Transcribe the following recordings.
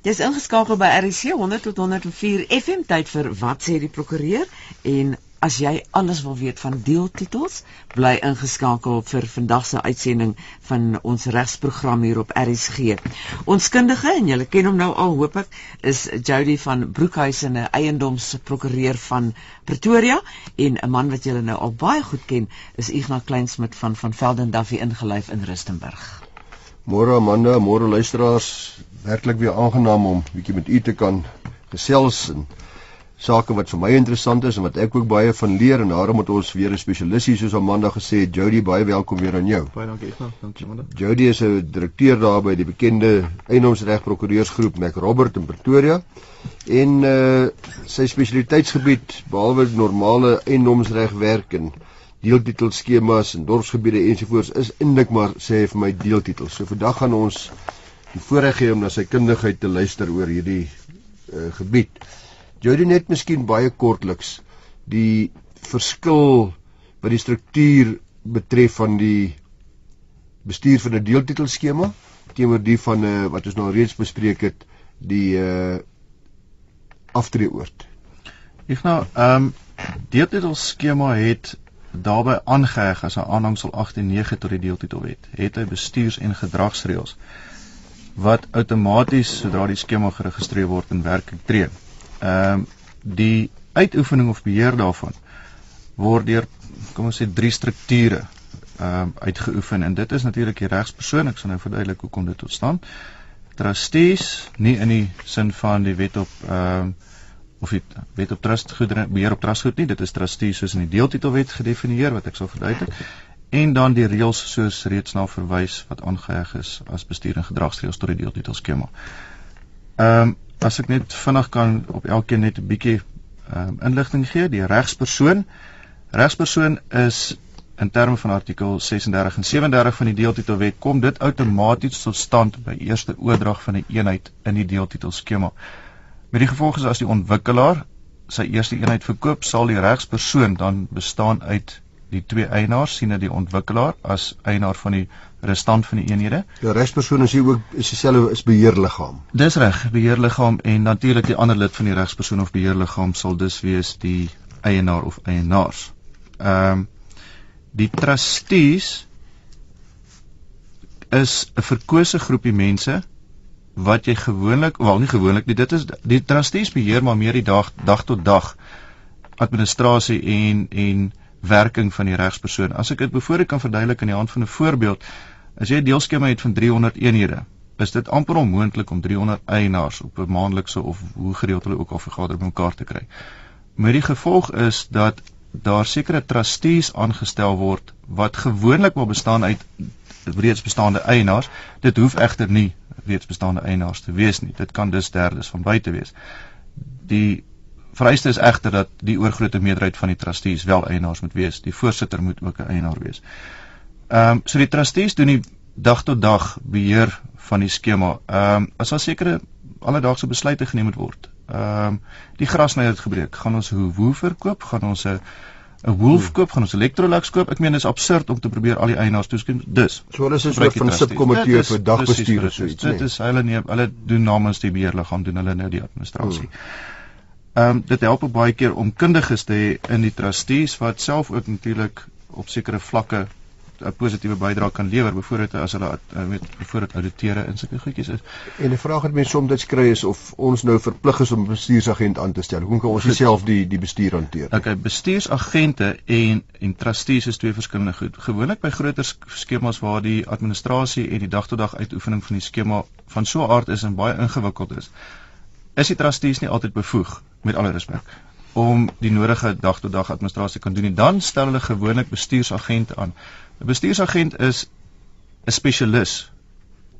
Jy's ingeskakel by RC 100 tot 104 FM tyd vir wat sê die prokureur en as jy alles wil weet van deeltitels bly ingeskakel vir vandag se uitsending van ons regsprogram hier op RSG. Ons kundige en julle ken hom nou al hoop ek is Jody van Broekhuizen 'n eiendomsprokureur van Pretoria en 'n man wat julle nou al baie goed ken is Ignas Kleinsmid van van Velden Duffy ingelyf in Rustenburg. Môre Amanda, môre luisteraars, werklik weer aangenaam om bietjie met u te kan gesels en sake wat vir my interessant is en wat ek ook baie van leer en daarom moet ons weer 'n spesialis hier soos Amanda gesê het Jody baie welkom weer aan jou. Baie dankie Ignas, dankie Amanda. Jody is 'n direkteur daar by die bekende eiendomsreg prokureursgroep Mac Robert in Pretoria en uh sy spesialiteitsgebied behalwe normale eiendomsreg werk en deeltitelskemas en dorpsgebiede ensovoorts is eintlik maar sê vir my deeltitels. So vandag gaan ons die voorreg gee om na sy kundigheid te luister oor hierdie uh, gebied. Jody net miskien baie kortliks die verskil wat die struktuur betref van die bestuur van 'n deeltitelskema teenoor die van 'n uh, wat ons nou reeds bespreek het die uh aftreeoort. Ek nou ehm um, deeltitelskema het daarbey aangeheg as 'n aanhangsel 8 en 9 tot die deeltitelwet. Het hy bestuurs- en gedragsreëls wat outomaties sodra die skema geregistreer word in werking tree. Ehm um, die uitoefening of beheer daarvan word deur kom ons sê drie strukture ehm um, uitgeoefen en dit is natuurlik die regspersoon. Ek sal nou verduidelik hoe kom dit tot stand. Trustees, nie in die sin van die wet op ehm um, of die wet op trustgoedere beheer op trustgoed nie. Dit is trustees soos in die deeltitelwet gedefinieer wat ek sal verduidelik en dan die reëls soos reeds na verwys wat aangeheg is as bestuur en gedragsreëls tot die deeltitelskema. Ehm um, as ek net vinnig kan op elkeen net 'n bietjie ehm um, inligting gee, die regspersoon regspersoon is in terme van artikel 36 en 37 van die deeltitelwet kom dit outomaties tot stand by eerste oordrag van 'n een eenheid in die deeltitelskema. Met die gevolg is as die ontwikkelaar sy eerste eenheid verkoop, sal die regspersoon dan bestaan uit die twee eienaars sien dat die ontwikkelaar as eienaar van die restant van die eenhede. Die regspersoon is hier ook is dieselfde is beheerliggaam. Dis reg, beheerliggaam en natuurlik die ander lid van die regspersoon of beheerliggaam sal dus wees die eienaar of eienaars. Ehm um, die trustees is 'n verkose groepie mense wat jy gewoonlik, wel nie gewoonlik nie, dit is die trustees beheer maar meer die dag dag tot dag administrasie en en werking van die regspersoon. As ek dit bevoorreg kan verduidelik aan die hand van 'n voorbeeld, as jy 'n deelskema het van 300 eenhede, is dit amper onmoontlik om 300 eienaars op 'n maandelikse of hoe gereeld hulle ook al vergader bymekaar te kry. Met die gevolg is dat daar sekere trustees aangestel word wat gewoonlik wel bestaan uit reeds bestaande eienaars. Dit hoef egter nie reeds bestaande eienaars te wees nie. Dit kan dus derdes van buite wees. Die vereiste is egter dat die oorgrootste meerderheid van die trustees wel eienaars moet wees. Die voorsitter moet ook 'n eienaar wees. Ehm um, so die trustees doen die dag tot dag beheer van die skema. Ehm um, as daar sekere alledaagse besluite geneem moet word. Ehm um, die grasny het gebreek. Gaan ons 'n woe verkoop? Gaan ons 'n 'n wolf hmm. koop? Gaan ons Electrolux koop? Ek meen dit is absurd om te probeer al die eienaars toeskem. Dus. So hulle is 'n soort van subkomitee vir dagbestuur of so iets. Dit is hulle nee, hulle doen namens die beheerliggaam doen hulle nou die administrasie. Hmm. Ehm um, dit help ook baie keer om kundiges te hê in die trustees wat self ook natuurlik op sekere vlakke 'n positiewe bydrae kan lewer byvoorbeeld as hulle uh, weet byvoorbeeld auditeure in sulke goedjies is. En 'n vraag wat mense soms dit kry is of ons nou verplig is om 'n bestuursagent aan te stel. Hoe kan ons self die die bestuur hanteer? Okay, bestuursagente en en trustees is twee verskillende goed. Gewoonlik by groter skemas waar die administrasie en die dag-tot-dag -dag uitoefening van die skema van so 'n aard is en baie ingewikkeld is, is die trustees nie altyd bevoeg met alle respek om die nodige dag tot dag administrasie kan doen en dan stel hulle gewoonlik bestuursagente aan. 'n Bestuursagent is 'n spesialis.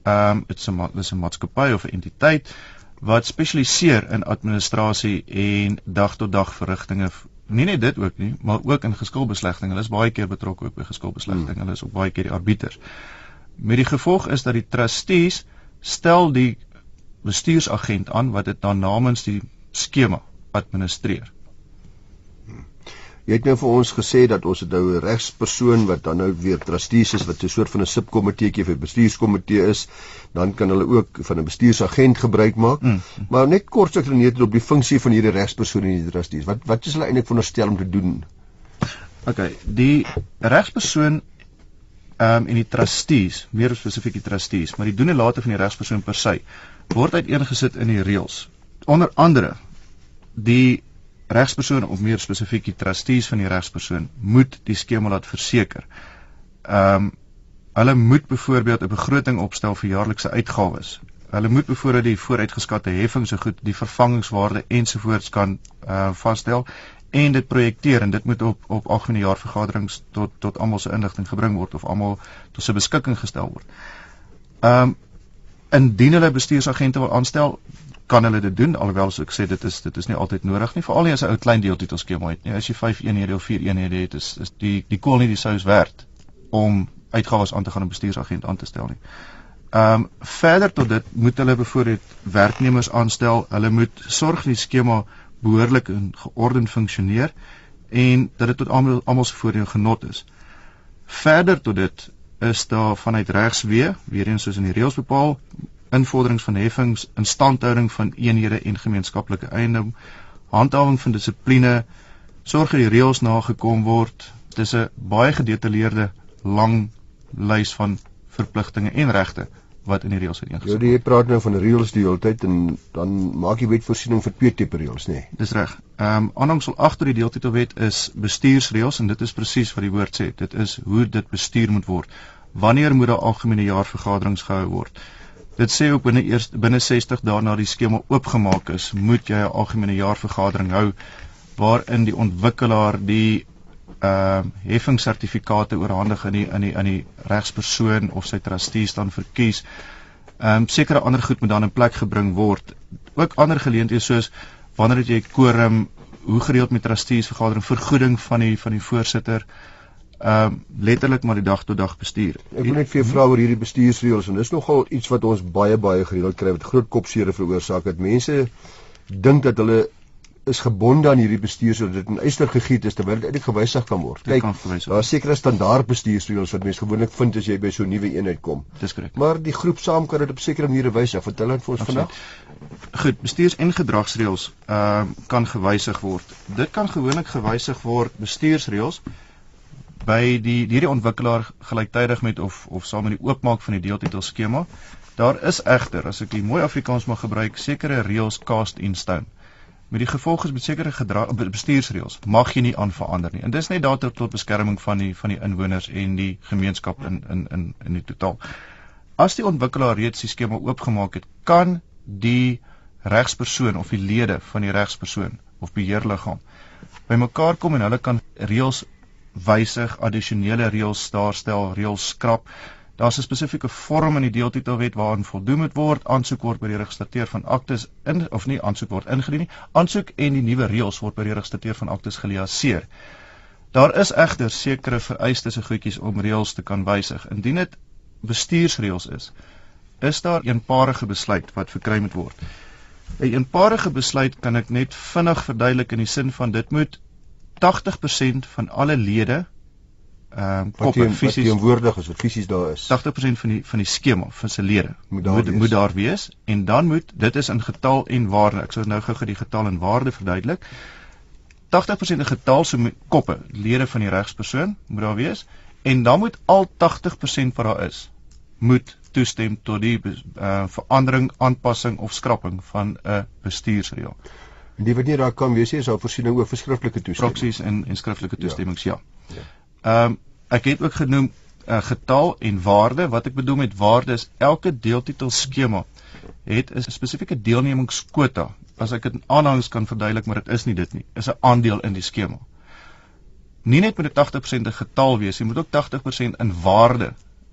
Ehm um, dit's 'n dis 'n maatskappy of 'n entiteit wat spesialiseer in administrasie en dag tot dag verrigtinge. Nie net dit ook nie, maar ook in geskilbeslegting. Hulle is baie keer betrokke ook by geskilbeslegting. Hmm. Hulle is ook baie keer die arbiters. Met die gevolg is dat die trustees stel die bestuursagent aan wat dit dan namens die skema administreer. Jy het nou vir ons gesê dat ons het nou 'n regspersoon wat dan nou weer trustees is wat 'n soort van 'n subkomiteetjie vir bestuurskomitee is. Dan kan hulle ook van 'n bestuursagent gebruik maak. Mm. Maar net kortliks net op die funksie van hierdie regspersoon en die trustees. Wat wat is hulle eintlik veronderstel om te doen? OK, die regspersoon ehm um, en die trustees, meer spesifiek die trustees, maar die doen en late van die regspersoon per se word uiteengesit in die reëls. Onder andere die regspersoon of meer spesifiek die trustees van die regspersoon moet die skema laat verseker. Ehm um, hulle moet byvoorbeeld 'n begroting opstel vir jaarlikse uitgawes. Hulle moet byvoorbeeld die vooruitgeskatte heffing so goed die vervangingswaarde ensovoorts kan uh vasstel en dit projekteer en dit moet op op algemene jaarvergaderings tot tot almal se inligting gebring word of almal tot se beskikking gestel word. Ehm um, indien hulle bestuursagente wil aanstel, kan hulle dit doen alhoewel as ek sê dit is dit is nie altyd nodig nie veral nie as 'n ou klein deeltitel skema het nie as jy 5 eenhede of 4 eenhede het is is die die kool nie die sous werd om uitgawes aan te gaan 'n bestuursagent aan te stel nie. Ehm um, verder tot dit moet hulle byvoorbeeld werknemers aanstel. Hulle moet sorg die skema behoorlik en geordend funksioneer en dat dit tot almal almal se voordeel genot is. Verder tot dit is daar vanuit regswee, weer eens soos in die reëls bepaal, invorderings van heffings, instandhouding van eenhede en gemeenskaplike eiendom, handhawing van dissipline, sorg dat die reëls nagekom word. Dit is 'n baie gedetailleerde lang lys van verpligtinge en regte wat in die reëls ingesit word. Ja, jy praat nou van reëls die hele tyd en dan maak jy wetvoorsiening vir twee tipe reëls, nê? Nee. Dis reg. Ehm um, aanhangsel agter die deeltitelwet is bestuursreëls en dit is presies wat die woord sê. Dit is hoe dit bestuur moet word. Wanneer moet daar algemene jaarvergaderings gehou word? Dit sê ook binne eers binne 60 dae na die skema oopgemaak is, moet jy 'n algemene jaarvergadering hou waarin die ontwikkelaar die ehm uh, heffingssertifikate oorhandig aan die aan die aan die regspersoon of sy trustees dan verkies. Ehm um, sekere ander goed moet dan in plek gebring word. Ook ander geleenthede soos wanneer jy quorum, hoe gereeld met trustees vergadering, vergoeding van die van die voorsitter ehm uh, letterlik maar die dag tot dag bestuur. Ek wil net vir jou vra oor hierdie bestuursreëls en dis nogal iets wat ons baie baie gereeld kry wat groot kopseere veroorsaak dat mense dink dat hulle is gebonde aan hierdie bestuursreëls dit in yster gegiet is terwyl dit eintlik gewysig kan word. Kyk, daar is sekere standaard bestuursreëls wat mense gewoonlik vind as jy by so 'n nuwe eenheid kom. Dis korrek. Maar die groep saam kan dit op sekere maniere wysig. Vertel dit vir ons vandag. Goed, bestuurs- en gedragsreëls ehm uh, kan gewysig word. Dit kan gewoonlik gewysig word bestuursreëls by die hierdie ontwikkelaar gelyktydig met of of saam met die oopmaak van die deeltitel skema. Daar is egter, as ek die mooi Afrikaans mag gebruik, sekere reëls cast in stone. Met die gevolg is met sekere bestuursreëls mag jy nie aan verander nie. En dis net daartoe tot beskerming van die van die inwoners en die gemeenskap in in in in die totaal. As die ontwikkelaar reeds die skema oopgemaak het, kan die regspersoon of die lede van die regspersoon of beheerliggaam bymekaar kom en hulle kan reëls wysig, addisionele reëls daarstel, reëls skrap. Daar's 'n spesifieke vorm in die deeltitelwet waaraan voldoen moet word. Aansoek word by die registreer van aktes in of nie aansoek word ingedien nie. Aansoek en die nuwe reëls word by die registreer van aktes geliaseer. Daar is egter sekere vereistes en goedjies om reëls te kan wysig. Indien dit bestuursreëls is, is daar 'n eenparige besluit wat verkry moet word. 'n Eenparige besluit kan ek net vinnig verduidelik in die sin van dit moet 80% van alle lede ehm um, koppe fisies teenwoordig is, wat fisies daar is. 80% van die van die skema van se lede moet daar, moet, wees. moet daar wees en dan moet dit is in getal en waarde. Ek sou nou gou-gou die getal en waarde verduidelik. 80% in getal se so koppe lede van die regspersoon moet daar wees en dan moet al 80% wat daar is moet toestem tot die uh, verandering, aanpassing of skrapping van 'n bestuursreël. En die wat nie daar kan wees nie, is daar voorsiening oor verskriftelike toestemming. Proksies en en skriftelike ja. toestemmings, ja. ja. Ehm um, ek het ook genoem 'n uh, eh, getal en waarde. Wat ek bedoel met waarde is elke deeltitel skema het 'n spesifieke deelnemingskwota. As ek dit in aanhangs kan verduidelik, maar dit is nie dit nie. Is 'n aandeel in die skema. Nie net met 'n 80% 'n getal wees, jy moet ook 80% in waarde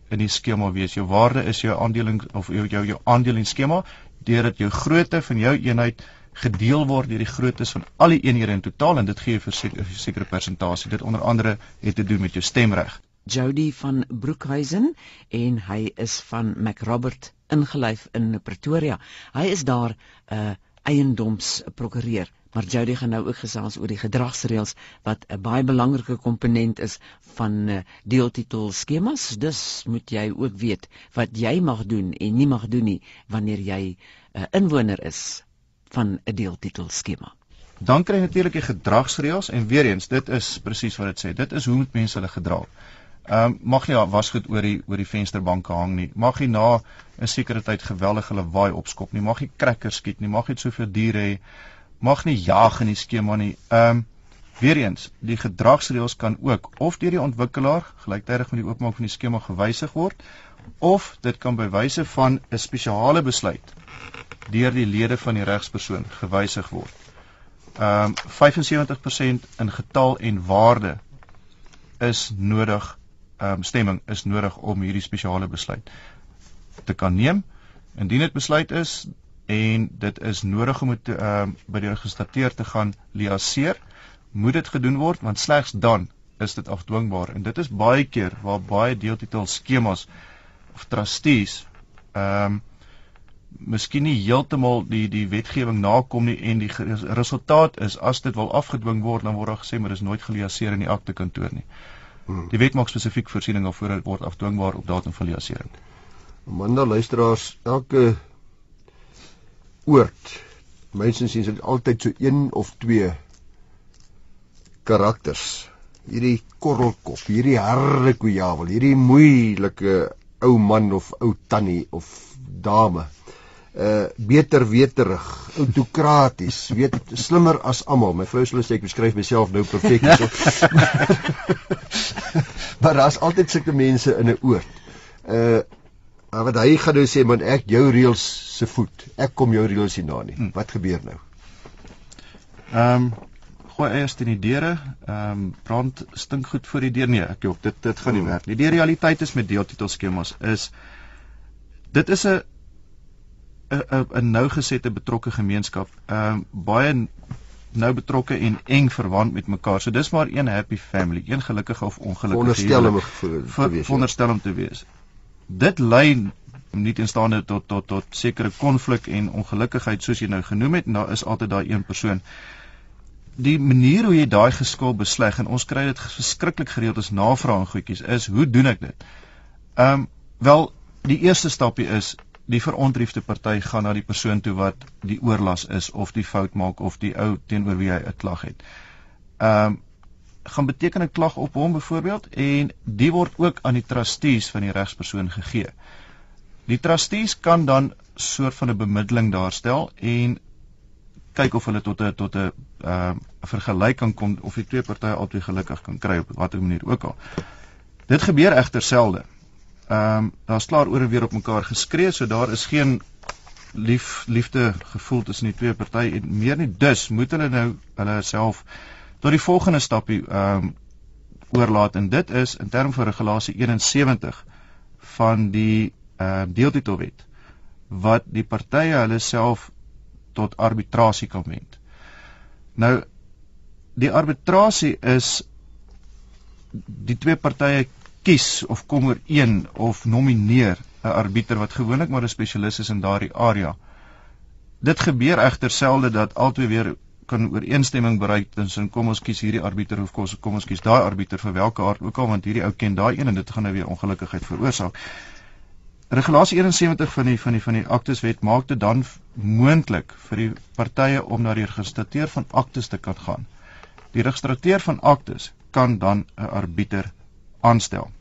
in die skema wees. Jou waarde is jou aandeling of jou jou, jou aandeel in skema deurdat jou grootte van jou eenheid gedeel word deur die groottes van al die eenhede in totaal en dit gee 'n sekere persentasie. Dit onder andere het te doen met jou stemreg. Jody van Broekhuizen en hy is van McRobert ingelyf in Pretoria. Hy is daar 'n uh, eiendomsprokureur. Maar Jody gaan nou ook gesels oor die gedragsreëls wat 'n baie belangrike komponent is van uh, deeltitel skemas. Dus moet jy ook weet wat jy mag doen en nie mag doen nie wanneer jy 'n uh, inwoner is van 'n deeltitel skema. Dan kry jy natuurlik die gedragsreëls en weer eens, dit is presies wat dit sê. Dit is hoe mense hulle gedra. Ehm um, mag nie wasgoed oor die oor die vensterbanke hang nie. Mag nie na 'n sekere tyd geweldig hulle waai opskop nie. Mag nie krekkers skiet nie. Mag nie soveel diere hê mag nie jag in die skema nie. Ehm um, weer eens, die gedragsreëls kan ook of deur die ontwikkelaar gelyktydig met die oopmaak van die skema gewysig word of dit kan by wyse van 'n spesiale besluit deur die lede van die regspersoon gewysig word. Ehm um, 75% in getal en waarde is nodig ehm um, stemming is nodig om hierdie spesiale besluit te kan neem. Indien dit besluit is en dit is nodig om dit ehm uh, by die registreer te gaan liaseer, moet dit gedoen word want slegs dan is dit afdwingbaar en dit is baie keer waar baie deeltitel skemas of trustees ehm um, miskien nie heeltemal die die wetgewing nakom nie en die resultaat is as dit wil afgedwing word dan word daar gesê maar dis nooit geliaseer in die akte kantoor nie. Hmm. Die wet maak spesifiek voorsiening voor dit word afdwingbaar op datum van liasering. Amanda luisteraars, elke oord. Mense sien dit altyd so een of twee karakters. Hierdie korrelkop, hierdie harde kujawel, hierdie moeilike ou man of ou tannie of dame. Uh beter weterig, autokraties, weet slimmer as almal. My vrou sê ek beskryf myself nou perfek so. maar daar's altyd sulke mense in 'n oord. Uh wat hy gaan nou sê, man, ek jou reëls se voet. Ek kom jou reëls hier na nie. Hmm. Wat gebeur nou? Ehm um, gooi eers in die deure. Ehm um, brand stink goed voor die deur nie. Ek hoop dit dit gaan nie hmm. werk nie. Die realiteit is met deeltitelskemas is dit is 'n 'n 'n nou gesette betrokke gemeenskap. Ehm um, baie nou betrokke en eng verwant met mekaar. So dis maar een happy family, een gelukkige of ongelukkige veronderstel om te wees. Veronderstel om te wees dit lei nie teenstaande tot tot tot sekere konflik en ongelukkigheid soos jy nou genoem het en daar is altyd daai een persoon die manier hoe jy daai geskil besleg en ons kry dit verskriklik gereeld as navrae en goedjies is hoe doen ek dit? Ehm um, wel die eerste stapie is die verontriefde party gaan na die persoon toe wat die oorlas is of die fout maak of die ou teenoor wie hy 'n klag het. Ehm um, gaan beteken 'n klag op hom byvoorbeeld en die word ook aan die trustees van die regspersoon gegee. Die trustees kan dan soort van 'n bemiddeling daarstel en kyk of hulle tot 'n tot 'n uh vergelyk kan kom of die twee partye albei gelukkig kan kry op watter manier ook al. Dit gebeur egter selde. Ehm um, daar's klaar oor en weer op mekaar geskree, so daar is geen lief liefde gevoel tussen die twee partye en meer nie. Dus moet hulle nou hulle self tot die volgende stapie ehm um, oorlaat en dit is in terme van regulasie 71 van die ehm uh, deeltitelwet wat die partye hulle self tot arbitrasie kan wend. Nou die arbitrasie is die twee partye kies of kom oor een of nomineer 'n arbiter wat gewoonlik maar 'n spesialis is in daardie area. Dit gebeur egter selde dat albei weer kan ooreenstemming bereik tussen kom ons kies hierdie arbiter of kom, kom ons kies daai arbiter vir watter aard ook al want hierdie ou ken daai een en dit gaan nou weer ongelukkigheid veroorsaak. Regulasie 71 van die van die van die akteswet maak dit dan moontlik vir die partye om na die registrateur van aktes te kan gaan. Die registrateur van aktes kan dan 'n arbiter aanstel.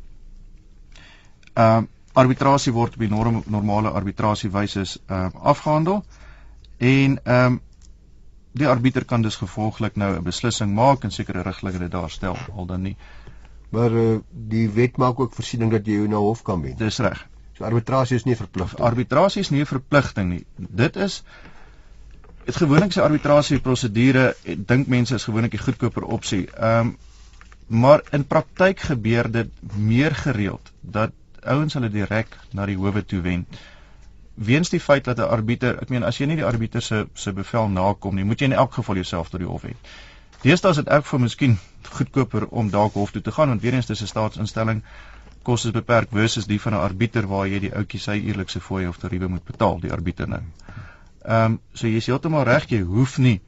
Ehm uh, arbitrasie word op die norm, normale arbitrasiewyse ehm uh, afgehandel en ehm um, die arbiter kan dus gevolglik nou 'n beslissing maak en sekere riglyne daar stel al dan nie. Maar uh, die wet maak ook voorsiening dat jy na hof kan wend. Dis reg. So arbitrasie is nie verpligting. Arbitrasie is nie 'n verpligting nie. Dit is dit gewoonlik se arbitrasie prosedure dink mense is gewoonlik die goedkoper opsie. Ehm um, maar in praktyk gebeur dit meer gereeld dat ouens hulle direk na die howe toe wend weens die feit dat 'n arbiter, ek meen as jy nie die arbiter se se bevel nakom nie, moet jy in elk geval jouself tot die hof hê. Deesdae is dit ook vir miskien goedkoper om dalk hof toe te gaan want weer eens dis 'n staatsinstelling kos is beperk versus die van 'n arbiter waar jy die ouetjie sy eerlikse fooie of tariewe moet betaal, die arbiter nou. Ehm um, so jy is heeltemal reg, jy hoef nie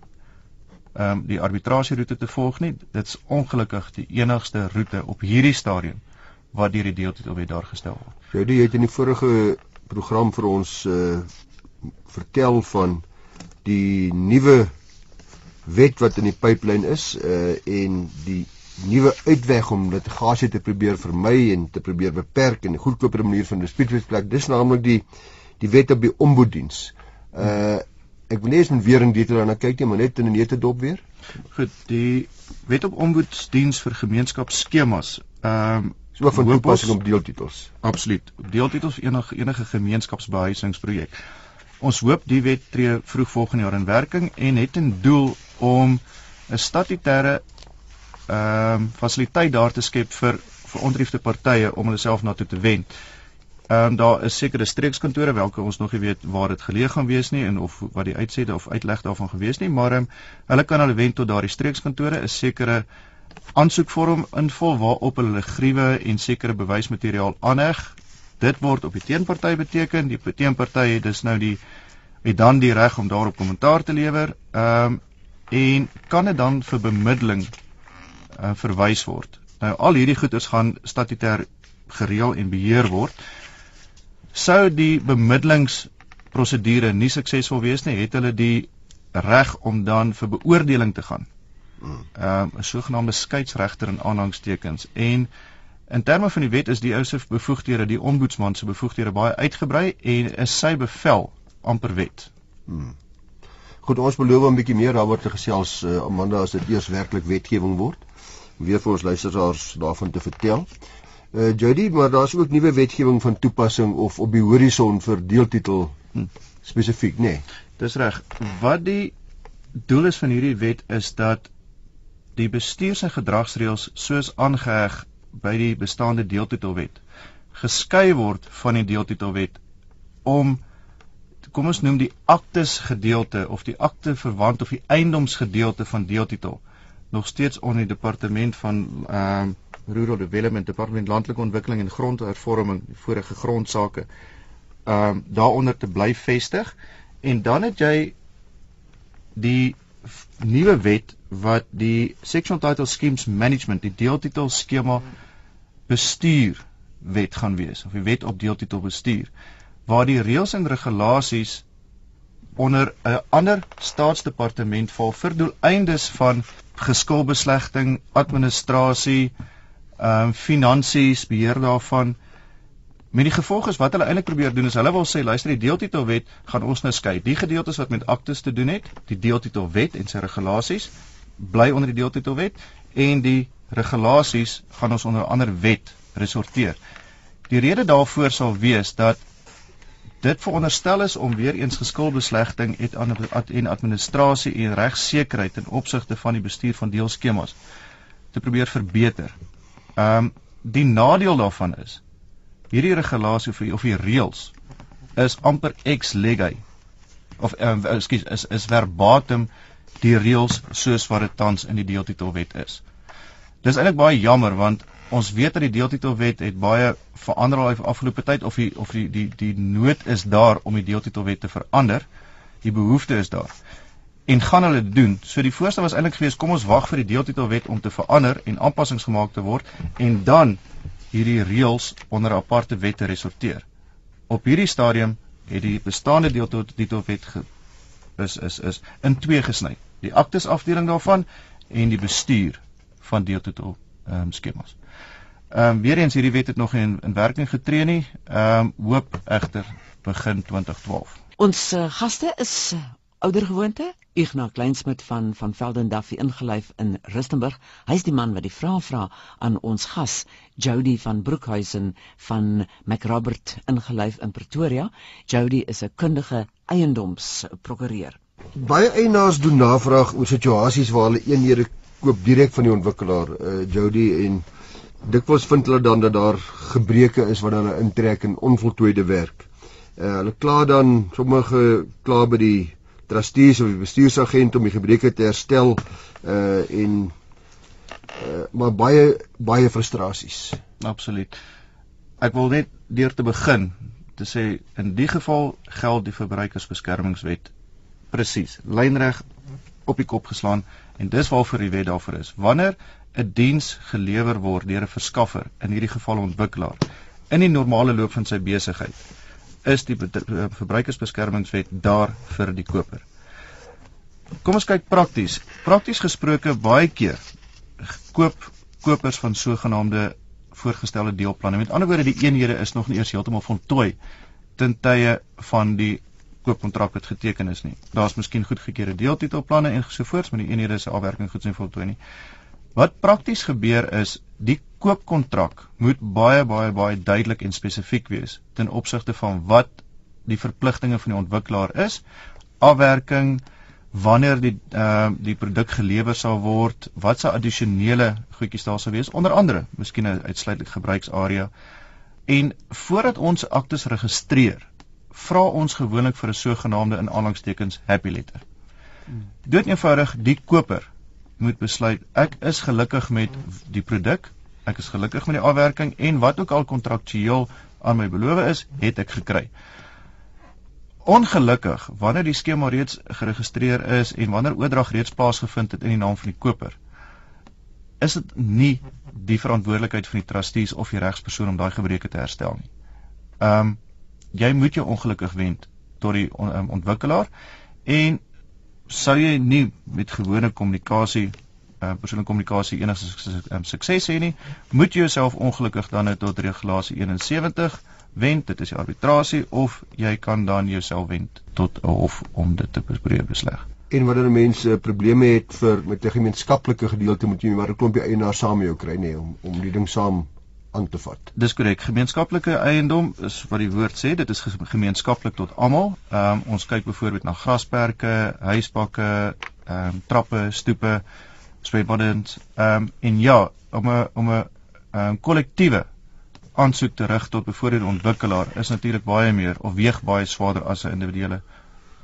ehm um, die arbitrasieroete te volg nie. Dit's ongelukkig die enigste roete op hierdie stadium wat deur die deeltitelwet daar gestel word. Jy het, het in die vorige program vir ons uh vertel van die nuwe wet wat in die pipeline is uh en die nuwe uitweg om litigasie te probeer vermy en te probeer beperk in 'n goedkoper manier van dispuutwetplek. Dis naamlik die die wet op die ombudsdiens. Uh ek wil net weer in detail daarna kyk, maar net in 'n nette dop weer. Goed, die wet op ombudsdiens vir gemeenskapsskemas. Ehm um, so van toepassing op deeltitels. Absoluut. Deeltitels enige enige gemeenskapsbehuisingsprojek. Ons hoop die wet tree vroeg volgende jaar in werking en het 'n doel om 'n statutêre ehm um, fasiliteit daar te skep vir vir ontriefde partye om hulle self na toe te wend. Ehm um, daar is sekere streekskantore welke ons nog nie weet waar dit geleë gaan wees nie en of wat die uitsette of uitleg daarvan gewees nie, maar ehm um, hulle kan hulle wend tot daardie streekskantore is sekere aansoekvorm invul waarop hulle gruwe en sekere bewysmateriaal aanheg. Dit word op die teenparty beteken, die teenparty het dus nou die het dan die reg om daarop kommentaar te lewer. Ehm um, en kan dit dan vir bemiddeling uh, verwys word. Nou al hierdie goeders gaan statutêr gereël en beheer word. Sou die bemiddelingsprosedure nie suksesvol wees nie, het hulle die reg om dan vir beoordeling te gaan. Ehm uh, 'n sogenaamde skeidsregter in aanhangstekens en in terme van die wet is die ou se bevoegdhede, die ombudsman se bevoegdhede baie uitgebrei en is sy bevel amper wet. Hmm. Goed, ons beloof 'n bietjie meer daaroor te gesels uh, Amanda as dit eers werklik wetgewing word weer vir ons luisteraars daarvan te vertel. Uh Jody, maar daar's ook nuwe wetgewing van toepassing of op die horison vir deeltitel hm, spesifiek, nê? Nee. Dis reg. Wat die doel is van hierdie wet is dat die bestuurs- en gedragsreëls soos aangeheg by die bestaande deeltitelwet geskei word van die deeltitelwet om kom ons noem die aktes gedeelte of die akte verwant of die eiendomsgedeelte van deeltitel nog steeds onder die departement van ehm uh, rural development departement landelike ontwikkeling en grondhervorming die vorige grondsake ehm uh, daaronder te bly vestig. En dan het jy die nuwe wet wat die sectional title schemes management die deeltitel skema bestuur wet gaan wees of die wet op deeltitel bestuur waar die reëls en regulasies onder 'n ander staatsdepartement val vir doeleindes van geskilbeslegting, administrasie, ehm um, finansies, beheer daarvan. Met die gevolg is wat hulle eintlik probeer doen is hulle wil sê luister die deeltitelwet gaan ons nou skei. Die gedeeltes wat met aktes te doen het, die deeltitelwet en sy regulasies bly onder die deeltitelwet en die regulasies gaan ons onder ander wet resorteer. Die rede daarvoor sal wees dat dit veronderstel is om weer eens geskilbeslegting en administrasie en regsekerheid in opsigte van die bestuur van deelskemas te probeer verbeter. Ehm um, die nadeel daarvan is hierdie regulasie of die, of die reëls is amper ex lege of um, ekskuus is is verbatim die reëls soos wat dit tans in die deeltitelwet is. Dis eintlik baie jammer want ons weet dat die deeltitelwet het baie verander al afgelope tyd of die of die die die nood is daar om die deeltitelwet te verander. Die behoefte is daar. En gaan hulle dit doen? So die voorstel was eintlik geweest kom ons wag vir die deeltitelwet om te verander en aanpassings gemaak te word en dan hierdie reëls onder 'n aparte wet te resorteer. Op hierdie stadium het die bestaande deeltitelwet is is is in twee gesny. Die aktes afdeling daarvan en die bestuur van deeltitel ehm um, skemas. Ehm um, weer eens hierdie wet het nog in in werking getree nie. Ehm um, hoop egter begin 2012. Ons uh, gaste is uh, ouer gewoonte Ignas Kleinsmid van van Velden Duffy ingelyf in Rustenburg. Hy's die man wat die vrae vra aan ons gas Jody van Broekhuizen van McRobert ingelyf in Pretoria. Jody is 'n kundige eiendomsprokureur. Baie eienaars doen navraag oor situasies waar hulle eenhede koop direk van die ontwikkelaar, uh, Jody en dikwels vind hulle dan dat daar gebreke is wat hulle intrek in onvoltooide werk. Uh, hulle kla dan sommige kla by die trustees of die bestuursagent om die gebreke te herstel uh en uh, maar baie baie frustrasies. Absoluut. Ek wil net deur te begin te sê in die geval geld die verbruikersbeskermingswet presies, lynreg op die kop geslaan en dis waarvoor die wet daarvoor is. Wanneer 'n diens gelewer word deur 'n verskaffer, in hierdie geval 'n ontwikkelaar, in die normale loop van sy besigheid, is die eh, verbruikersbeskermingswet daar vir die koper. Kom ons kyk prakties. Prakties gesproke baie keer koop kopers van sogenaamde voorgestelde deelplanne. Met ander woorde, die eenhede is nog nie eers heeltemal voltooi ten tye van die koopkontrak wat geteken is nie. Daar's miskien goedgekeurde deeltitelplanne en so voorts, maar die eenhede se afwerking goed sien voltooi nie. Wat prakties gebeur is die koopkontrak moet baie baie baie duidelik en spesifiek wees ten opsigte van wat die verpligtinge van die ontwikkelaar is, afwerking, wanneer die ehm uh, die produk gelewer sal word, wat se addisionele goedjies daar sal wees, onder andere, miskien 'n uitsluitlik gebruiksarea. En voordat ons aktes registreer, vra ons gewoonlik vir 'n sogenaamde in aanhalingstekens happy letter. Dood eenvoudig die koper moet besluit ek is gelukkig met die produk, ek is gelukkig met die afwerking en wat ook al kontraktueel aan my beloof is, het ek gekry. Ongelukkig, wanneer die skema reeds geregistreer is en wanneer oordrag reeds plaasgevind het in die naam van die koper, is dit nie die verantwoordelikheid van die trustees of die regspersoon om daai gebreke te herstel nie. Ehm um, jy moet jou ongelukkig wend tot die on, um, ontwikkelaar en sou jy nie met gewone kommunikasie uh, persoonlike kommunikasie enigste um, sukses hê nie, moet jy jouself ongelukkig dan net tot regulasie 71 wend, dit is die arbitrasie of jy kan dan jouself wend tot 'n hof om dit te bespreek besleg. En wanneer mense probleme het vir met 'n gemeenskaplike gedeelte moet jy maar 'n klompie eienaars saam jou kry nê om om die ding saam aan te vat. Dis korrek. Gemeenskaplike eiendom is wat die woord sê, dit is gemeenskaplik tot almal. Ehm um, ons kyk byvoorbeeld na grasperke, huisbakke, ehm um, trappe, stoepe, swembaddens. Ehm um, en ja, om 'n om 'n ehm um, kollektiewe aansoek te rig tot bevoordeelde ontwikkelaar is natuurlik baie meer of weeg baie swaarder as 'n individuele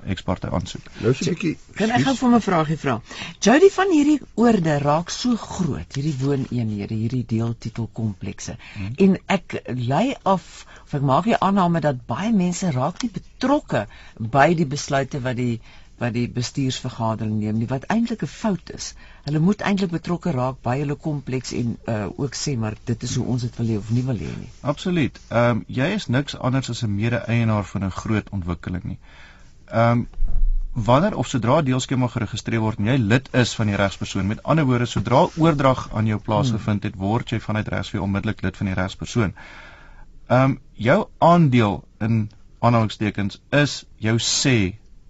eksporte aansoek. Nou so 'n bietjie Kan ek gou vir 'n vraagie vra? Jody van hierdie oorde raak so groot, hierdie wooneenhede, hierdie deeltitelkomplekse. Hmm. En ek lei af of ek maak die aanname dat baie mense raak nie betrokke by die besluite wat die wat die bestuursvergadering neem nie wat eintlik 'n fout is. Hulle moet eintlik betrokke raak by hulle kompleks en uh ook sê maar dit is hoe ons dit wil hê of nie wil hê nie. Absoluut. Ehm um, jy is niks anders as 'n mede-eienaar van 'n groot ontwikkeling nie. Ehm um, wanneer of sodra deelskema geregistreer word en jy lid is van die regspersoon, met ander woorde sodra oordrag aan jou plaasgevind het, word jy vanuit regsvee onmiddellik lid van die regspersoon. Ehm um, jou aandeel in aanhalingstekens is jou sê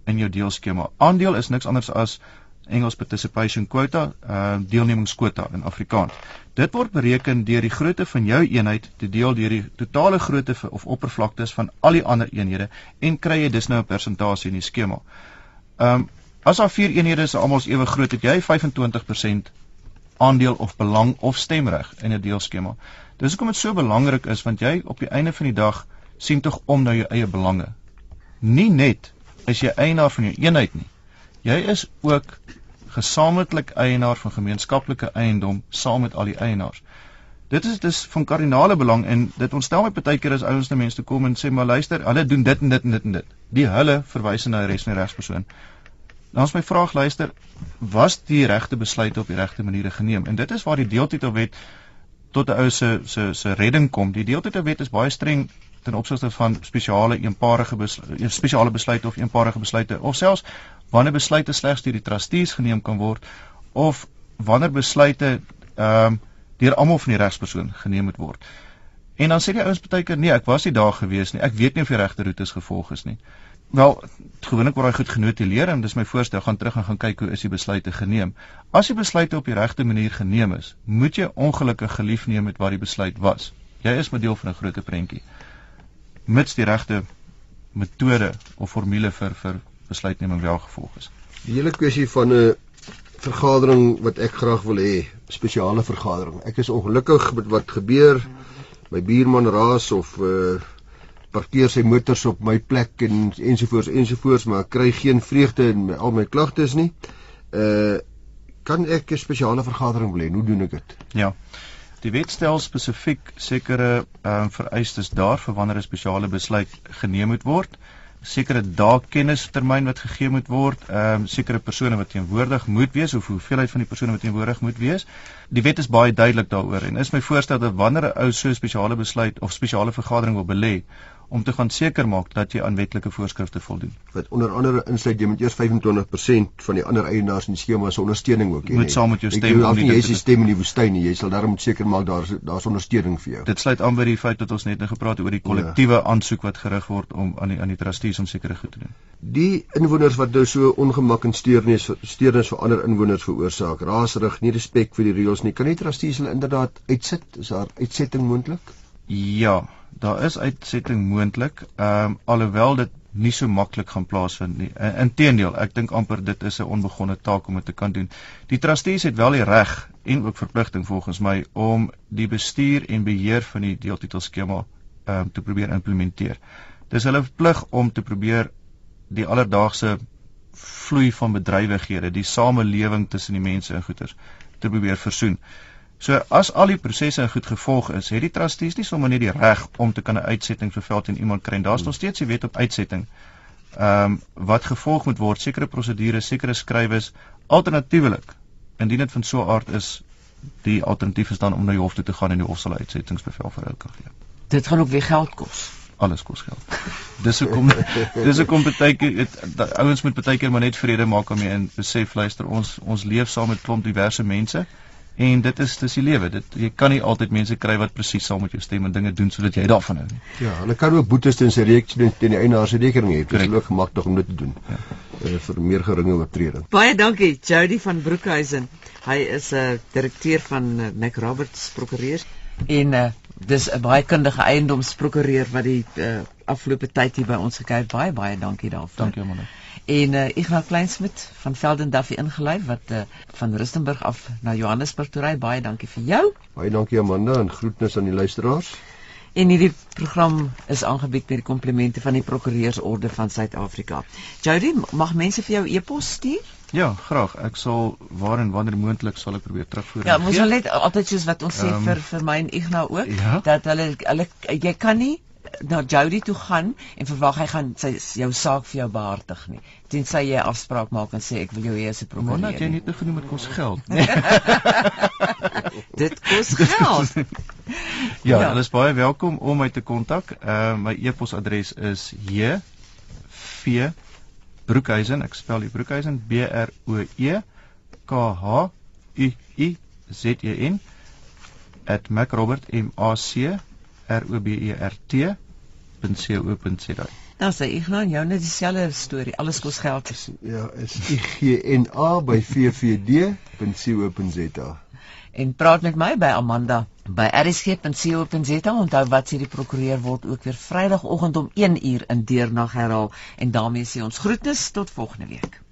in jou deelskema. Aandeel is niks anders as Engels participation quota, uh deelnemingskwota in Afrikaans. Dit word bereken deur die grootte van jou eenheid te deel deur die totale grootte of oppervlaktes van al die ander eenhede en kry jy dus nou 'n persentasie in die skema. Um as daar vier eenhede is almal ewe groot, het jy 25% aandeel of belang of stemreg in 'n deelskema. Dis hoekom dit so belangrik is want jy op die einde van die dag sien tog om na jou eie belange. Nie net is jy eienaar van jou eenheid nie. Jy is ook gesamentlik eienaar van gemeenskaplike eiendom saam met al die eienaars. Dit is dis van kardinale belang en dit ontstel my baie keer as ouens na mense toe kom en sê maar luister, hulle doen dit en dit en dit en dit. Die hulle verwys na die res van die regspersoon. Dan is my vraag luister, was die regte besluit op die regte maniere geneem? En dit is waar die deeltitelwet tot 'n ou se se se redding kom. Die deeltitelwet is baie streng ten opsigte van spesiale eenparige besluite, spesiale besluite of eenparige besluite of selfs wanneer besluite slegs deur die trustees geneem kan word of wanneer besluite ehm um, deur almal van die regspersoon geneem moet word. En dan sê die ouens baie keer nee, ek was nie daar gewees nie. Ek weet nie of die regte roetes gevolg is nie. Wel, gewoonlik word hy goed genotuleer en dis my voorstel gaan terug en gaan kyk hoe is die besluite geneem. As die besluite op die regte manier geneem is, moet jy ongelukkig gelief neem met wat die besluit was. Jy is 'n deel van 'n groter prentjie mits die regte metode of formule vir vir besluitneming wel gevolg is. Die hele kwessie van 'n vergadering wat ek graag wil hê, spesiale vergadering. Ek is ongelukkig met wat gebeur. My buurman raas of uh parkeer sy motors op my plek en ensovoorts ensovoorts, maar ek kry geen vreugde in my, al my klagtes nie. Uh kan ek 'n spesiale vergadering wil hê? Hoe doen ek dit? Ja. Die wet stel spesifiek sekere ehm um, vereistes daar vir wanneer 'n spesiale besluit geneem moet word. Sekere dae kennistermyn wat gegee moet word, ehm um, sekere persone wat teenwoordig moet wees of hoeveelheid van die persone wat teenwoordig moet wees. Die wet is baie duidelik daaroor en is my voorstel dat wanneer 'n ou so 'n spesiale besluit of spesiale vergadering wil belê, om te gaan seker maak dat jy aan wetlike voorskrifte voldoen. Wat onder andere insluit jy moet eers 25% van die ander eienaars in die skema se ondersteuning ook hê. Moet saam met jou stem om nie jy se stem in die woestyn nie. Jy sal daarom seker maak daar's daar's ondersteuning vir jou. Dit sluit aan by die feit dat ons net nou gepraat het oor die kollektiewe ja. aansoek wat gerig word om aan die aan die trustees om sekere goed te doen. Die inwoners wat nou so ongemak en steurnis steurnis vir ander inwoners veroorsaak, raasrig, nie respek vir die reëls nie. Kan die trustees hulle inderdaad uitsit? Is daar uitsetting moontlik? Ja, daar is uitsetting moontlik. Ehm um, alhoewel dit nie so maklik gaan plaasvind nie. Inteendeel, ek dink amper dit is 'n onbegonne taak om dit te kan doen. Die trustees het wel die reg en ook verpligting volgens my om die bestuur en beheer van die deeltitelskema ehm um, te probeer implementeer. Dis hulle plig om te probeer die alledaagse vloei van bedrywighede, die samelewing tussen die mense en goederes te probeer versoen. So as al die prosesse goed gevolg is, het die trustees nie sommer net die reg om te kan 'n uitsetting verveld teen iemand kry. Daar's nog steeds 'n wet op uitsetting. Ehm um, wat gevolg moet word, sekere prosedures, sekere skrywes alternatiefelik. Indien dit van so 'n aard is, die alternatief is dan om na die hof toe te gaan en die hof sal 'n uitsettingsbevel vir hulle kan gee. Dit gaan ook weer geld kos. Alles kos geld. Dis hoekom dis hoekom baie keer ouens moet baie keer maar net vrede maak om mee in besef luister ons ons leef saam met klomp diverse mense en dit is dis die lewe. Dit jy kan nie altyd mense kry wat presies saam met jou stem en dinge doen sodat jy daarvan hou nie. Ja, hulle kan ook boetes teen sy rekening teen die eienaar se rekening hê. Dit is ook gemaklik om dit te doen. Ja. Uh, vir meer geringe oortreding. Baie dankie Jody van Broekhuizen. Hy is 'n uh, direkteur van uh, Mac Roberts Prokureurs en uh, dis 'n baie kundige eiendomsprokureur wat die uh, afgelope tyd hier by ons gekyk. Baie baie dankie daarvoor. Dankie man en uh, Ignas Kleinsmid van Velden Duffy ingelei wat uh, van Rustenburg af na Johannesburg toe ry. Baie dankie vir jou. Baie dankie Amanda en groetnis aan die luisteraars. En hierdie program is aangebied met die komplimente van die Prokureursorde van Suid-Afrika. Jody, mag mense vir jou e-pos stuur? Ja, graag. Ek sal waar en wanneer moontlik sal ek probeer terugvoer. Ja, mos net altyd soos wat ons um, sê ehm, vir vir my en Ignas ook ja? dat hulle hulle jy kan nie na Jody toe gaan en verwag hy gaan sy jou saak vir jou behartig nie. Tensy jy afspraak maak en sê ek wil jou hê as 'n prokureur. Maar jy net genoem dit kos geld. dit kos geld. ja, ja, hulle is baie welkom om my te kontak. Uh my e-posadres is j v broekhuizen, ek spel die broekhuizen B R O E K H U I Z E N @macrobert m a c r o b e r t www.co.za. Nou sê ek nou jou net dieselfde storie. Alles kos geld. Ja, is I G N A by vvd.co.za. En praat met my by Amanda by rsg.co.za. Onthou wat sê die prokureur word ook weer Vrydagoggend om 1 uur in deurnag herhaal en daarmee sê ons groetnis tot volgende week.